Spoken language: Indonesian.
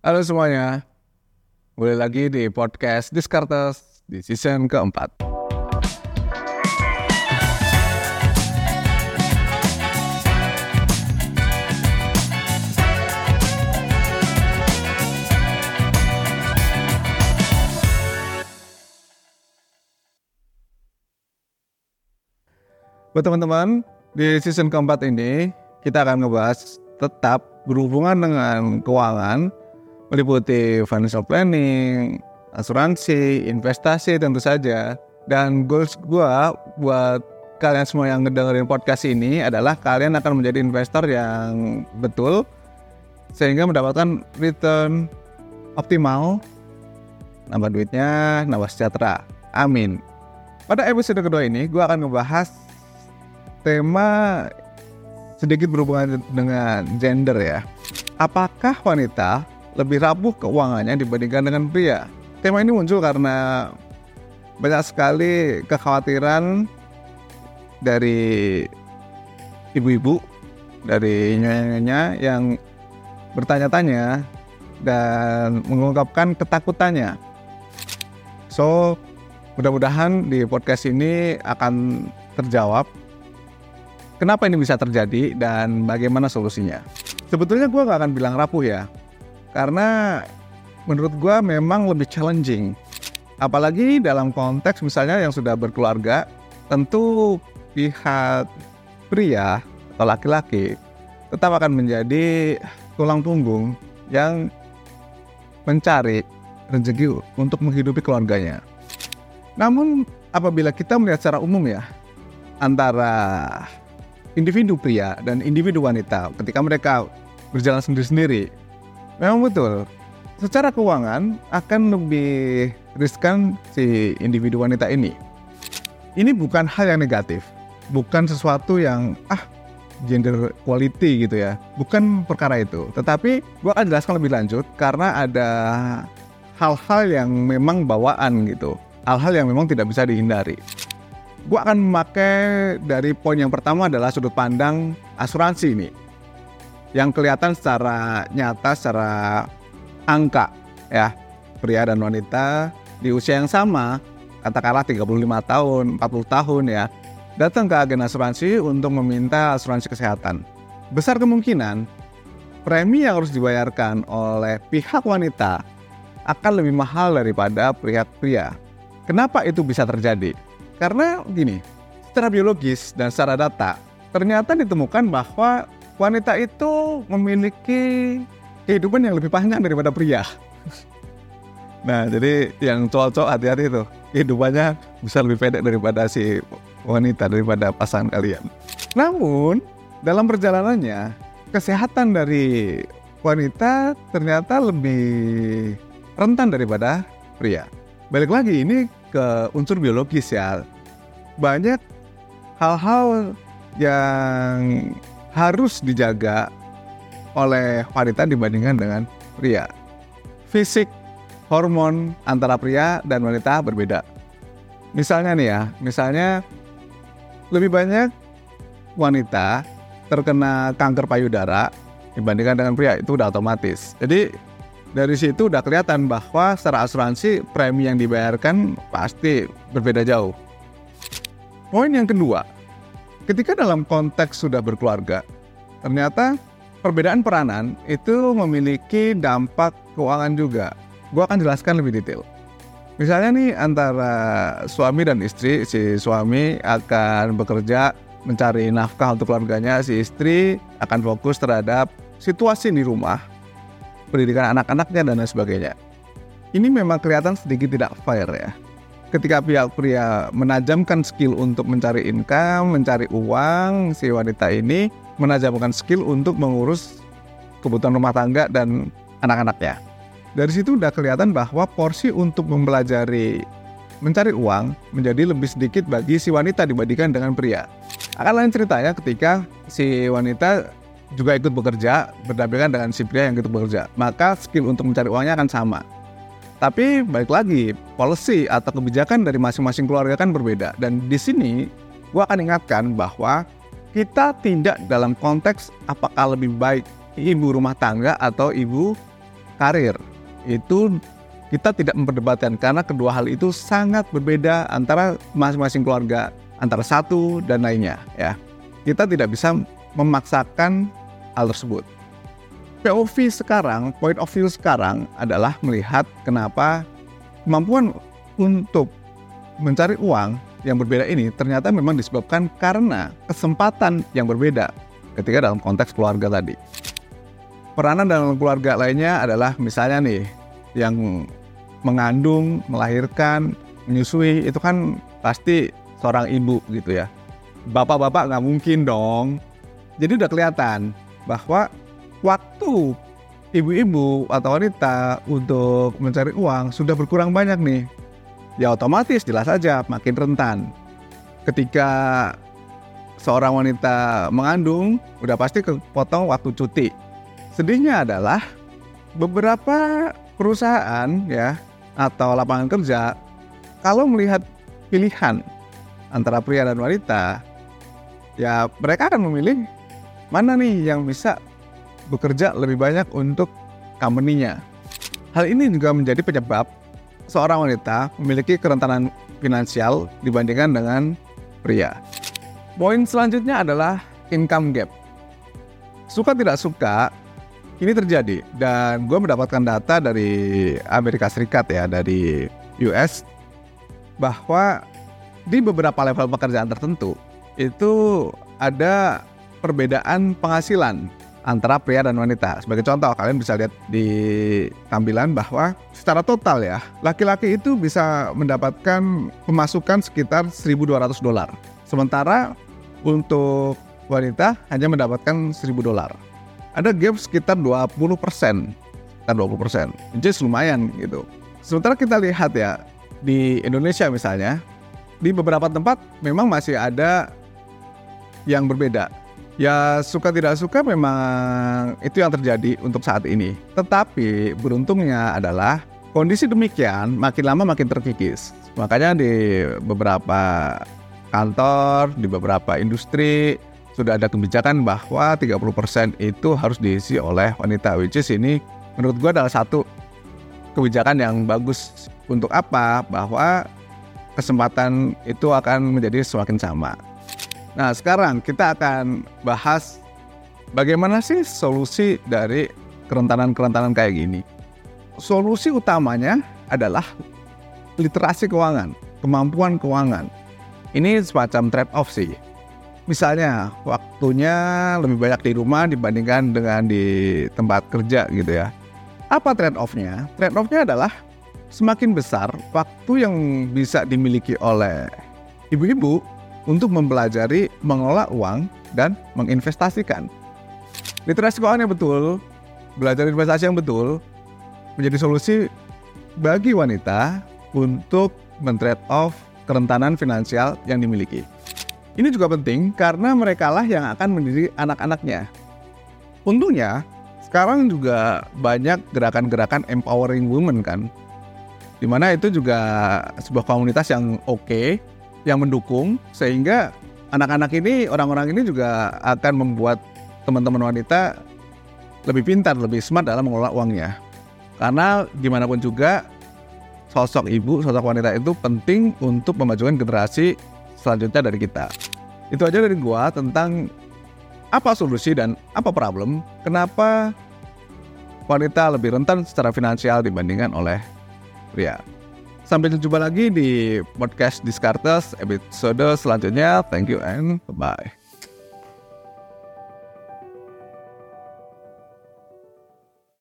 Halo semuanya, boleh lagi di podcast Diskartes di season keempat. Buat teman-teman, di season keempat ini kita akan ngebahas tetap berhubungan dengan keuangan, meliputi financial planning, asuransi, investasi tentu saja. Dan goals gua buat kalian semua yang ngedengerin podcast ini adalah kalian akan menjadi investor yang betul sehingga mendapatkan return optimal, nambah duitnya, nambah sejahtera. Amin. Pada episode kedua ini, gue akan ngebahas tema sedikit berhubungan dengan gender ya. Apakah wanita lebih rapuh keuangannya dibandingkan dengan pria? Tema ini muncul karena banyak sekali kekhawatiran dari ibu-ibu, dari nyonya-nyonya yang bertanya-tanya dan mengungkapkan ketakutannya. So, mudah-mudahan di podcast ini akan terjawab Kenapa ini bisa terjadi dan bagaimana solusinya? Sebetulnya gue gak akan bilang rapuh ya, karena menurut gue memang lebih challenging. Apalagi dalam konteks misalnya yang sudah berkeluarga, tentu pihak pria atau laki-laki tetap akan menjadi tulang punggung yang mencari rezeki untuk menghidupi keluarganya. Namun apabila kita melihat secara umum ya, antara individu pria dan individu wanita ketika mereka berjalan sendiri-sendiri. Memang betul, secara keuangan akan lebih riskan si individu wanita ini. Ini bukan hal yang negatif, bukan sesuatu yang ah gender quality gitu ya, bukan perkara itu. Tetapi gue akan jelaskan lebih lanjut karena ada hal-hal yang memang bawaan gitu, hal-hal yang memang tidak bisa dihindari. Gue akan memakai dari poin yang pertama adalah sudut pandang asuransi ini yang kelihatan secara nyata secara angka ya. Pria dan wanita di usia yang sama katakanlah 35 tahun 40 tahun ya datang ke agen asuransi untuk meminta asuransi kesehatan. Besar kemungkinan premi yang harus dibayarkan oleh pihak wanita akan lebih mahal daripada pihak pria. Kenapa itu bisa terjadi? Karena gini, secara biologis dan secara data, ternyata ditemukan bahwa wanita itu memiliki kehidupan yang lebih panjang daripada pria. Nah, jadi yang cowok-cowok hati-hati itu, kehidupannya bisa lebih pendek daripada si wanita, daripada pasangan kalian. Namun, dalam perjalanannya, kesehatan dari wanita ternyata lebih rentan daripada pria. Balik lagi, ini ke unsur biologis ya. Banyak hal-hal yang harus dijaga oleh wanita dibandingkan dengan pria. Fisik, hormon antara pria dan wanita berbeda. Misalnya nih ya, misalnya lebih banyak wanita terkena kanker payudara dibandingkan dengan pria itu udah otomatis. Jadi dari situ udah kelihatan bahwa secara asuransi premi yang dibayarkan pasti berbeda jauh. Poin yang kedua, ketika dalam konteks sudah berkeluarga, ternyata perbedaan peranan itu memiliki dampak keuangan juga. Gue akan jelaskan lebih detail. Misalnya nih antara suami dan istri, si suami akan bekerja mencari nafkah untuk keluarganya, si istri akan fokus terhadap situasi di rumah pendidikan anak-anaknya dan lain sebagainya. Ini memang kelihatan sedikit tidak fair ya. Ketika pihak pria menajamkan skill untuk mencari income, mencari uang, si wanita ini menajamkan skill untuk mengurus kebutuhan rumah tangga dan anak-anaknya. Dari situ udah kelihatan bahwa porsi untuk mempelajari mencari uang menjadi lebih sedikit bagi si wanita dibandingkan dengan pria. Akan lain ceritanya ketika si wanita juga ikut bekerja berdampingan dengan si pria yang ikut bekerja, maka skill untuk mencari uangnya akan sama. Tapi balik lagi, policy atau kebijakan dari masing-masing keluarga kan berbeda. Dan di sini gue akan ingatkan bahwa kita tidak dalam konteks apakah lebih baik ibu rumah tangga atau ibu karir itu kita tidak memperdebatkan karena kedua hal itu sangat berbeda antara masing-masing keluarga antara satu dan lainnya ya. Kita tidak bisa memaksakan hal tersebut. POV sekarang, point of view sekarang adalah melihat kenapa kemampuan untuk mencari uang yang berbeda ini ternyata memang disebabkan karena kesempatan yang berbeda ketika dalam konteks keluarga tadi. Peranan dalam keluarga lainnya adalah misalnya nih yang mengandung, melahirkan, menyusui itu kan pasti seorang ibu gitu ya. Bapak-bapak nggak mungkin dong. Jadi udah kelihatan bahwa waktu ibu-ibu atau wanita untuk mencari uang sudah berkurang banyak nih. Ya otomatis jelas saja makin rentan. Ketika seorang wanita mengandung, udah pasti kepotong waktu cuti. Sedihnya adalah beberapa perusahaan ya atau lapangan kerja kalau melihat pilihan antara pria dan wanita, ya mereka akan memilih mana nih yang bisa bekerja lebih banyak untuk company-nya. Hal ini juga menjadi penyebab seorang wanita memiliki kerentanan finansial dibandingkan dengan pria. Poin selanjutnya adalah income gap. Suka tidak suka, ini terjadi dan gue mendapatkan data dari Amerika Serikat ya, dari US bahwa di beberapa level pekerjaan tertentu itu ada perbedaan penghasilan antara pria dan wanita. Sebagai contoh, kalian bisa lihat di tampilan bahwa secara total ya, laki-laki itu bisa mendapatkan pemasukan sekitar 1.200 dolar. Sementara untuk wanita hanya mendapatkan 1.000 dolar. Ada gap sekitar 20 persen, sekitar 20 persen, jadi lumayan gitu. Sementara kita lihat ya, di Indonesia misalnya, di beberapa tempat memang masih ada yang berbeda Ya suka tidak suka memang itu yang terjadi untuk saat ini. Tetapi beruntungnya adalah kondisi demikian makin lama makin terkikis. Makanya di beberapa kantor, di beberapa industri sudah ada kebijakan bahwa 30% itu harus diisi oleh wanita. Which is ini menurut gue adalah satu kebijakan yang bagus untuk apa? Bahwa kesempatan itu akan menjadi semakin sama. Nah, sekarang kita akan bahas bagaimana sih solusi dari kerentanan-kerentanan kayak gini. Solusi utamanya adalah literasi keuangan, kemampuan keuangan. Ini semacam trade off sih. Misalnya, waktunya lebih banyak di rumah dibandingkan dengan di tempat kerja gitu ya. Apa trade off-nya? Trade off-nya adalah semakin besar waktu yang bisa dimiliki oleh ibu-ibu untuk mempelajari mengelola uang dan menginvestasikan. Literasi keuangan yang betul, belajar investasi yang betul, menjadi solusi bagi wanita untuk men-trade off kerentanan finansial yang dimiliki. Ini juga penting karena mereka lah yang akan mendidik anak-anaknya. Untungnya, sekarang juga banyak gerakan-gerakan empowering women kan, di mana itu juga sebuah komunitas yang oke okay, yang mendukung sehingga anak-anak ini orang-orang ini juga akan membuat teman-teman wanita lebih pintar, lebih smart dalam mengelola uangnya. Karena gimana pun juga sosok ibu, sosok wanita itu penting untuk memajukan generasi selanjutnya dari kita. Itu aja dari gua tentang apa solusi dan apa problem, kenapa wanita lebih rentan secara finansial dibandingkan oleh pria. Sampai jumpa lagi di podcast Discartes episode selanjutnya. Thank you and bye.